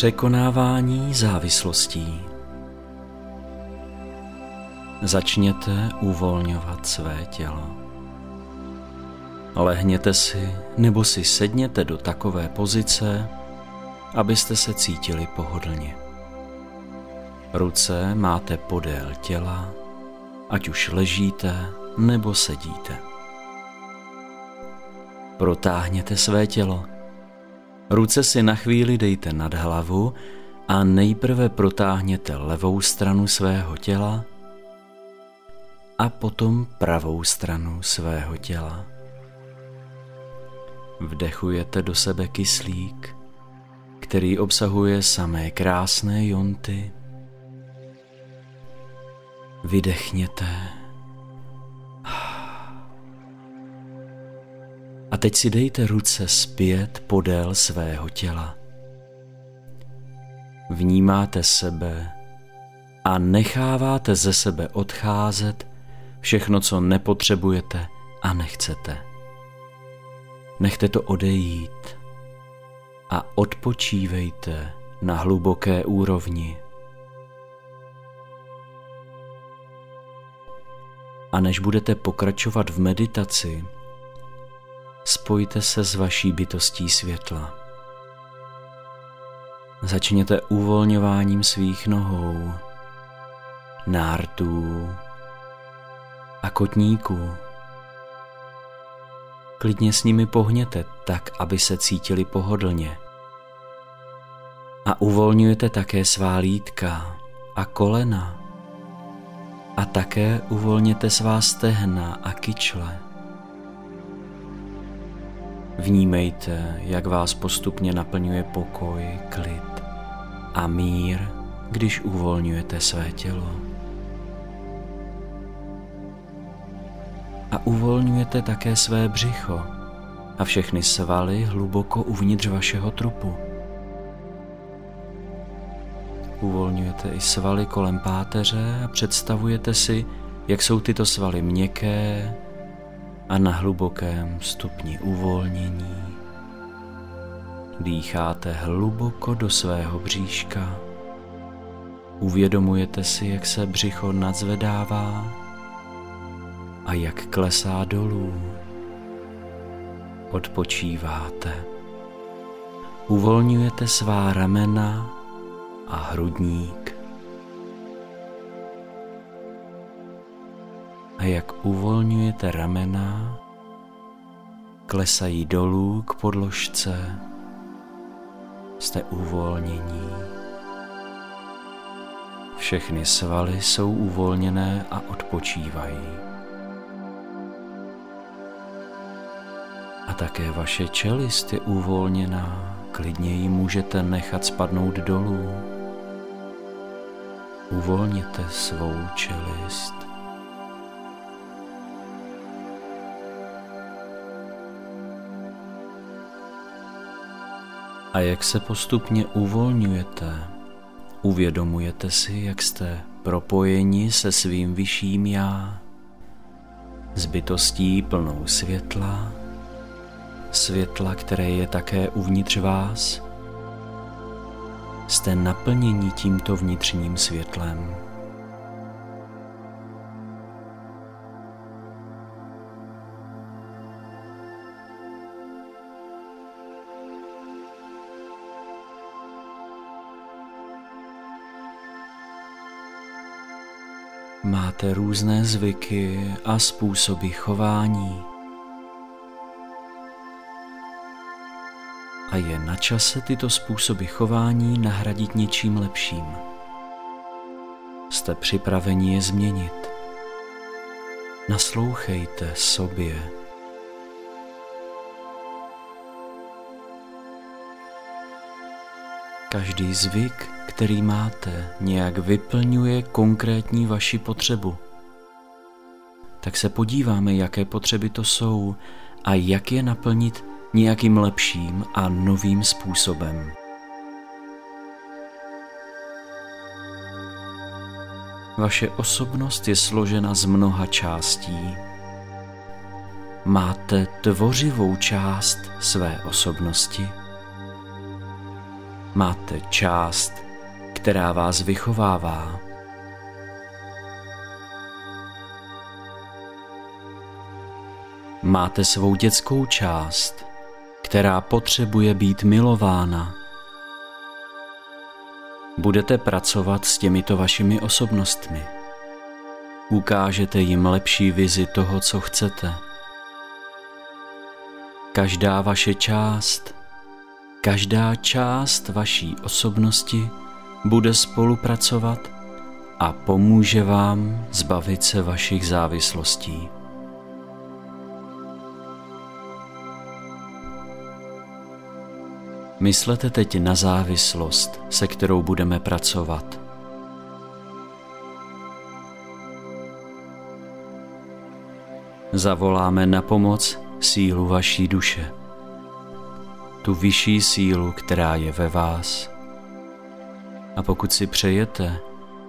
Překonávání závislostí. Začněte uvolňovat své tělo. Lehněte si nebo si sedněte do takové pozice, abyste se cítili pohodlně. Ruce máte podél těla, ať už ležíte nebo sedíte. Protáhněte své tělo. Ruce si na chvíli dejte nad hlavu a nejprve protáhněte levou stranu svého těla a potom pravou stranu svého těla. Vdechujete do sebe kyslík, který obsahuje samé krásné jonty. Vydechněte. Teď si dejte ruce zpět podél svého těla. Vnímáte sebe a necháváte ze sebe odcházet všechno, co nepotřebujete a nechcete. Nechte to odejít a odpočívejte na hluboké úrovni. A než budete pokračovat v meditaci, spojte se s vaší bytostí světla. Začněte uvolňováním svých nohou, nártů, a kotníků. Klidně s nimi pohněte tak, aby se cítili pohodlně. A uvolňujete také svá lítka a kolena. A také uvolněte svá stehna a kyčle. Vnímejte, jak vás postupně naplňuje pokoj, klid a mír, když uvolňujete své tělo. a uvolňujete také své břicho a všechny svaly hluboko uvnitř vašeho trupu. Uvolňujete i svaly kolem páteře a představujete si, jak jsou tyto svaly měkké a na hlubokém stupni uvolnění. Dýcháte hluboko do svého bříška. Uvědomujete si, jak se břicho nadzvedává a jak klesá dolů. Odpočíváte. Uvolňujete svá ramena a hrudník. A jak uvolňujete ramena, klesají dolů k podložce. Jste uvolnění. Všechny svaly jsou uvolněné a odpočívají. a také vaše čelist je uvolněná, klidně ji můžete nechat spadnout dolů. Uvolněte svou čelist. A jak se postupně uvolňujete, uvědomujete si, jak jste propojeni se svým vyšším já, s bytostí plnou světla, světla, které je také uvnitř vás, jste naplněni tímto vnitřním světlem. Máte různé zvyky a způsoby chování. a je na čase tyto způsoby chování nahradit něčím lepším. Jste připraveni je změnit. Naslouchejte sobě. Každý zvyk, který máte, nějak vyplňuje konkrétní vaši potřebu. Tak se podíváme, jaké potřeby to jsou a jak je naplnit nějakým lepším a novým způsobem. Vaše osobnost je složena z mnoha částí. Máte tvořivou část své osobnosti. Máte část, která vás vychovává. Máte svou dětskou část, která potřebuje být milována. Budete pracovat s těmito vašimi osobnostmi. Ukážete jim lepší vizi toho, co chcete. Každá vaše část, každá část vaší osobnosti bude spolupracovat a pomůže vám zbavit se vašich závislostí. Myslete teď na závislost, se kterou budeme pracovat. Zavoláme na pomoc sílu vaší duše, tu vyšší sílu, která je ve vás. A pokud si přejete,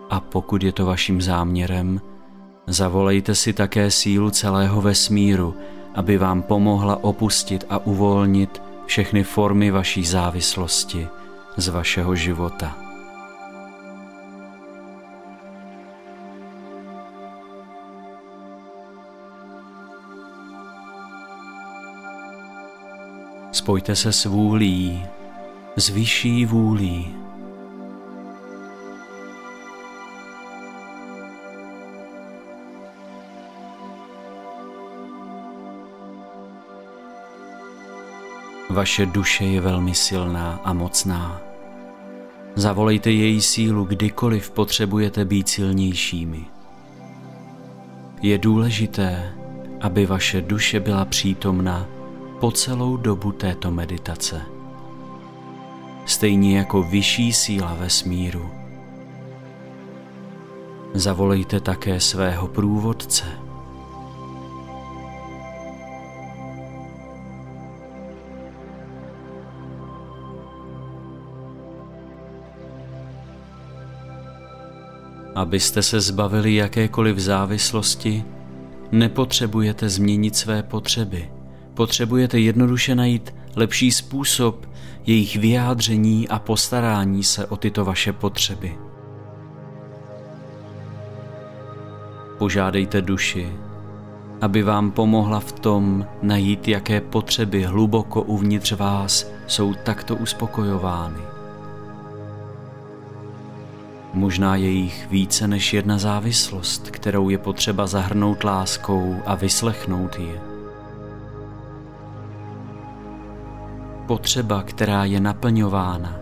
a pokud je to vaším záměrem, zavolejte si také sílu celého vesmíru, aby vám pomohla opustit a uvolnit všechny formy vaší závislosti z vašeho života. Spojte se s vůlí, s vyšší vůlí. Vaše duše je velmi silná a mocná. Zavolejte její sílu, kdykoliv potřebujete být silnějšími. Je důležité, aby vaše duše byla přítomna po celou dobu této meditace. Stejně jako vyšší síla vesmíru. Zavolejte také svého průvodce – Abyste se zbavili jakékoliv závislosti, nepotřebujete změnit své potřeby. Potřebujete jednoduše najít lepší způsob jejich vyjádření a postarání se o tyto vaše potřeby. Požádejte duši, aby vám pomohla v tom najít, jaké potřeby hluboko uvnitř vás jsou takto uspokojovány. Možná je jich více než jedna závislost, kterou je potřeba zahrnout láskou a vyslechnout ji. Potřeba, která je naplňována.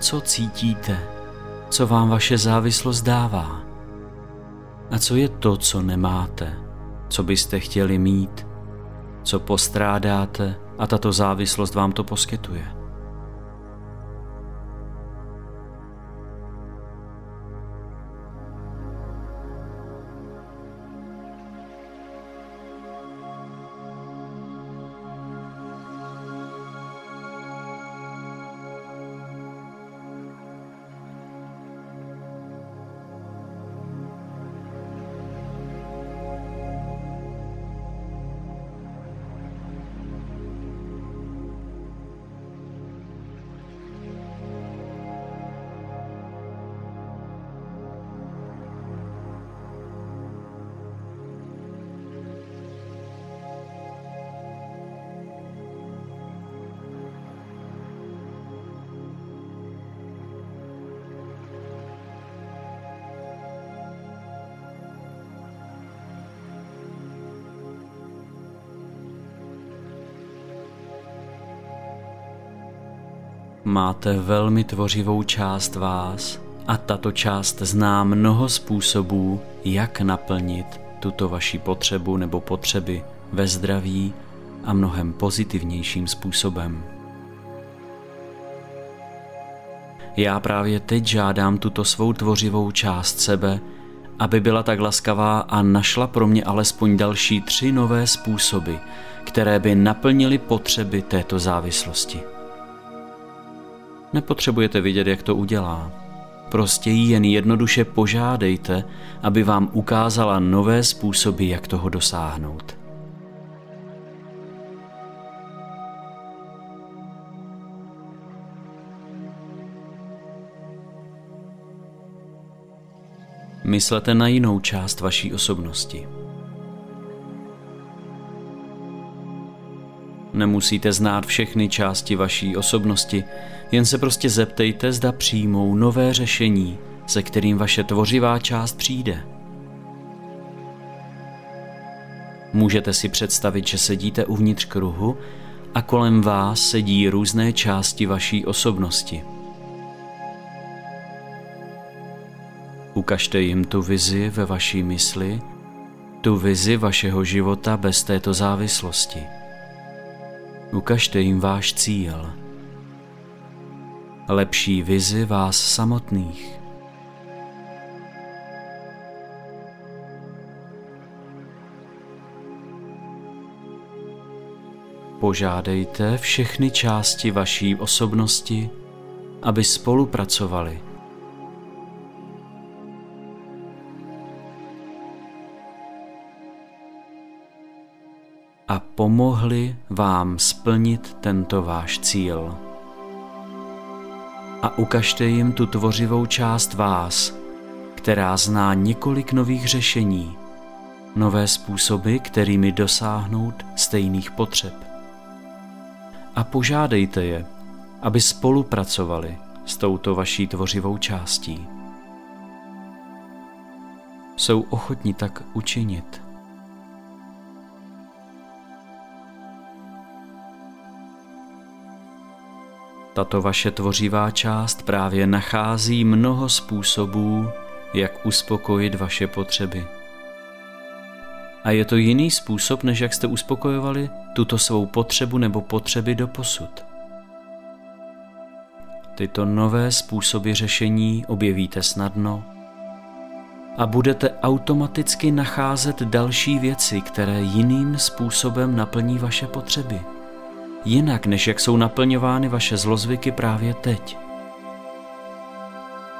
Co cítíte? Co vám vaše závislost dává? A co je to, co nemáte? Co byste chtěli mít? Co postrádáte a tato závislost vám to poskytuje? Máte velmi tvořivou část vás a tato část zná mnoho způsobů, jak naplnit tuto vaši potřebu nebo potřeby ve zdraví a mnohem pozitivnějším způsobem. Já právě teď žádám tuto svou tvořivou část sebe, aby byla tak laskavá a našla pro mě alespoň další tři nové způsoby, které by naplnily potřeby této závislosti. Nepotřebujete vidět, jak to udělá. Prostě jí jen jednoduše požádejte, aby vám ukázala nové způsoby, jak toho dosáhnout. Myslete na jinou část vaší osobnosti. Nemusíte znát všechny části vaší osobnosti, jen se prostě zeptejte, zda přijmou nové řešení, se kterým vaše tvořivá část přijde. Můžete si představit, že sedíte uvnitř kruhu a kolem vás sedí různé části vaší osobnosti. Ukažte jim tu vizi ve vaší mysli, tu vizi vašeho života bez této závislosti. Ukažte jim váš cíl. Lepší vizi vás samotných. Požádejte všechny části vaší osobnosti, aby spolupracovali. A pomohli vám splnit tento váš cíl. A ukažte jim tu tvořivou část vás, která zná několik nových řešení, nové způsoby, kterými dosáhnout stejných potřeb a požádejte je, aby spolupracovali s touto vaší tvořivou částí. Jsou ochotni tak učinit. Tato vaše tvořivá část právě nachází mnoho způsobů, jak uspokojit vaše potřeby. A je to jiný způsob, než jak jste uspokojovali tuto svou potřebu nebo potřeby do posud. Tyto nové způsoby řešení objevíte snadno a budete automaticky nacházet další věci, které jiným způsobem naplní vaše potřeby. Jinak, než jak jsou naplňovány vaše zlozvyky právě teď.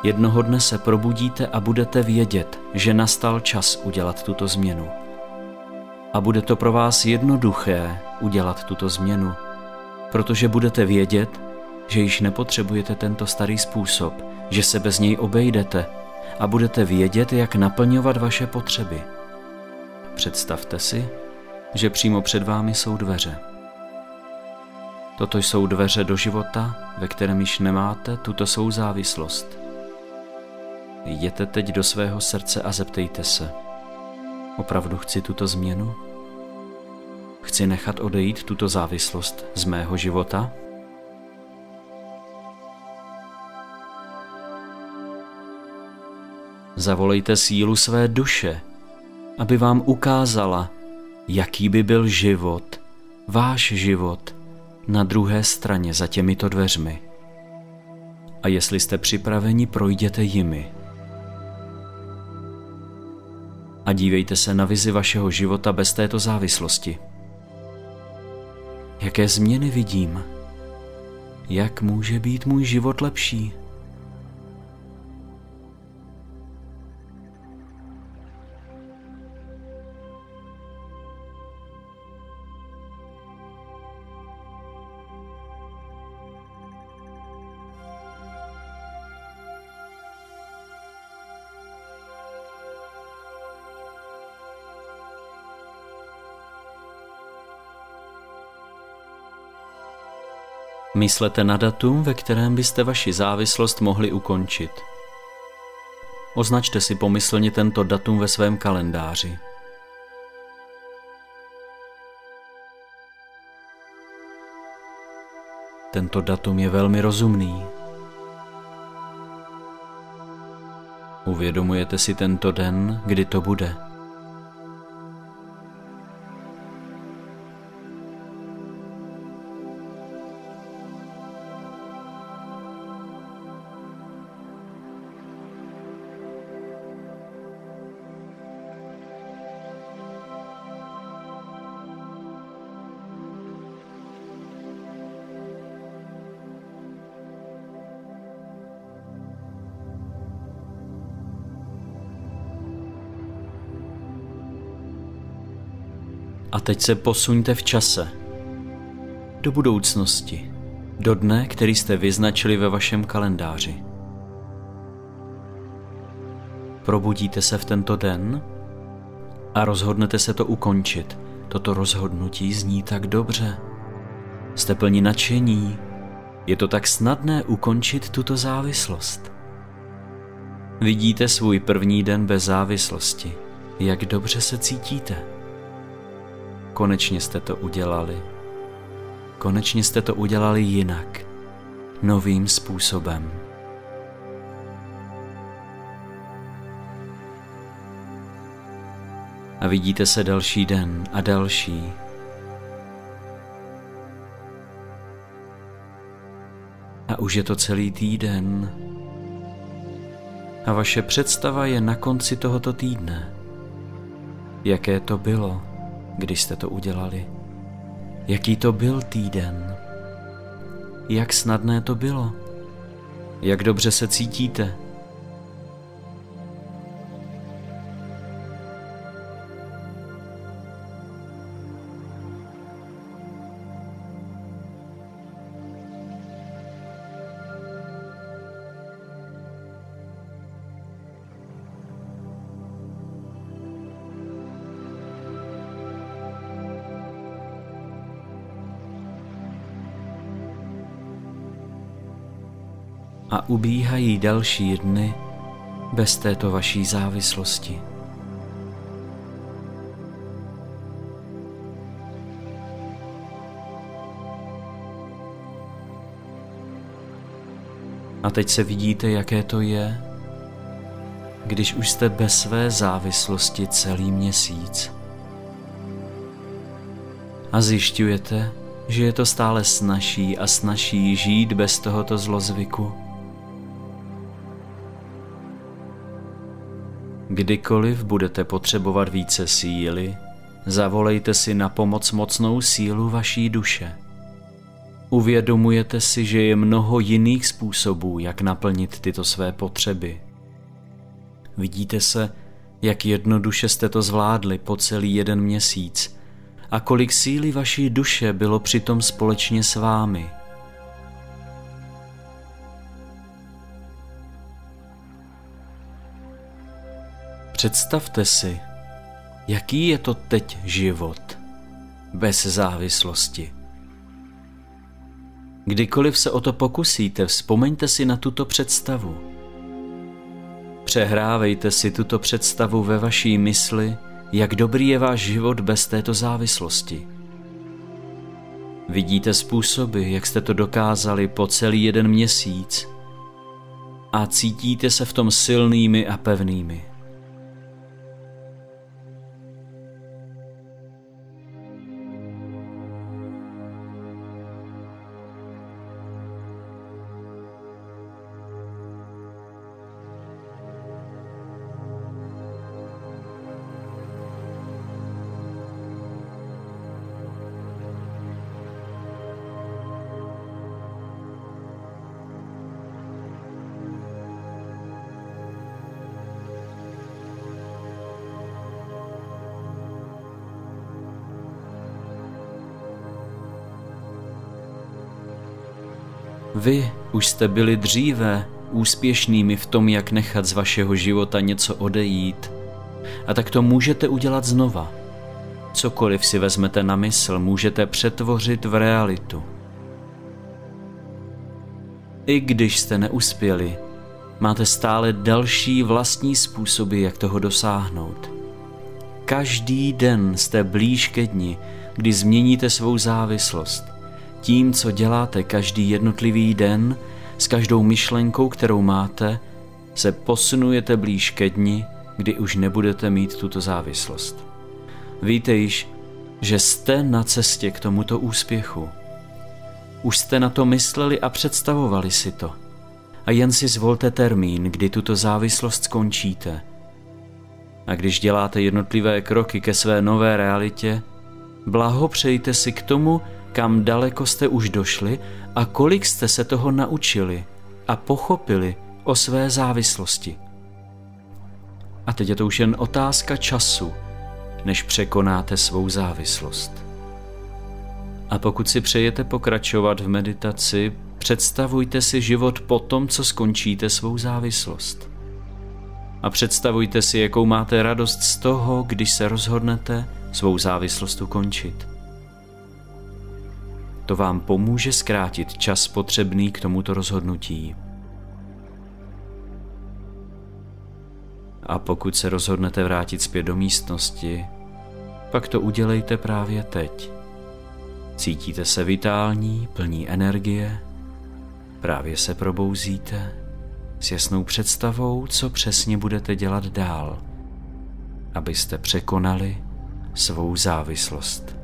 Jednoho dne se probudíte a budete vědět, že nastal čas udělat tuto změnu a bude to pro vás jednoduché udělat tuto změnu, protože budete vědět, že již nepotřebujete tento starý způsob, že se bez něj obejdete a budete vědět, jak naplňovat vaše potřeby. Představte si, že přímo před vámi jsou dveře. Toto jsou dveře do života, ve kterém již nemáte tuto svou závislost. Jděte teď do svého srdce a zeptejte se – Opravdu chci tuto změnu? Chci nechat odejít tuto závislost z mého života? Zavolejte sílu své duše, aby vám ukázala, jaký by byl život, váš život, na druhé straně za těmito dveřmi. A jestli jste připraveni, projděte jimi a dívejte se na vizi vašeho života bez této závislosti. Jaké změny vidím? Jak může být můj život lepší? Myslete na datum, ve kterém byste vaši závislost mohli ukončit. Označte si pomyslně tento datum ve svém kalendáři. Tento datum je velmi rozumný. Uvědomujete si tento den, kdy to bude. A teď se posuňte v čase. Do budoucnosti. Do dne, který jste vyznačili ve vašem kalendáři. probudíte se v tento den a rozhodnete se to ukončit. Toto rozhodnutí zní tak dobře. Jste plní nadšení. Je to tak snadné ukončit tuto závislost. Vidíte svůj první den bez závislosti. Jak dobře se cítíte. Konečně jste to udělali. Konečně jste to udělali jinak, novým způsobem. A vidíte se další den a další. A už je to celý týden. A vaše představa je na konci tohoto týdne. Jaké to bylo, když jste to udělali? Jaký to byl týden? Jak snadné to bylo? Jak dobře se cítíte? Ubíhají další dny bez této vaší závislosti. A teď se vidíte, jaké to je, když už jste bez své závislosti celý měsíc. A zjišťujete, že je to stále snaží a snaží žít bez tohoto zlozvyku. Kdykoliv budete potřebovat více síly, zavolejte si na pomoc mocnou sílu vaší duše. Uvědomujete si, že je mnoho jiných způsobů, jak naplnit tyto své potřeby. Vidíte se, jak jednoduše jste to zvládli po celý jeden měsíc a kolik síly vaší duše bylo přitom společně s vámi – Představte si, jaký je to teď život bez závislosti. Kdykoliv se o to pokusíte, vzpomeňte si na tuto představu. Přehrávejte si tuto představu ve vaší mysli, jak dobrý je váš život bez této závislosti. Vidíte způsoby, jak jste to dokázali po celý jeden měsíc a cítíte se v tom silnými a pevnými. Vy už jste byli dříve úspěšnými v tom, jak nechat z vašeho života něco odejít. A tak to můžete udělat znova. Cokoliv si vezmete na mysl, můžete přetvořit v realitu. I když jste neuspěli, máte stále další vlastní způsoby, jak toho dosáhnout. Každý den jste blíž ke dni, kdy změníte svou závislost tím, co děláte každý jednotlivý den, s každou myšlenkou, kterou máte, se posunujete blíž ke dni, kdy už nebudete mít tuto závislost. Víte již, že jste na cestě k tomuto úspěchu. Už jste na to mysleli a představovali si to. A jen si zvolte termín, kdy tuto závislost skončíte. A když děláte jednotlivé kroky ke své nové realitě, blahopřejte si k tomu, kam daleko jste už došli a kolik jste se toho naučili a pochopili o své závislosti. A teď je to už jen otázka času, než překonáte svou závislost. A pokud si přejete pokračovat v meditaci, představujte si život po tom, co skončíte svou závislost. a představujte si, jakou máte radost z toho, když se rozhodnete svou závislost ukončit. To vám pomůže zkrátit čas potřebný k tomuto rozhodnutí. A pokud se rozhodnete vrátit zpět do místnosti, pak to udělejte právě teď. Cítíte se vitální, plní energie, právě se probouzíte s jasnou představou, co přesně budete dělat dál, abyste překonali svou závislost.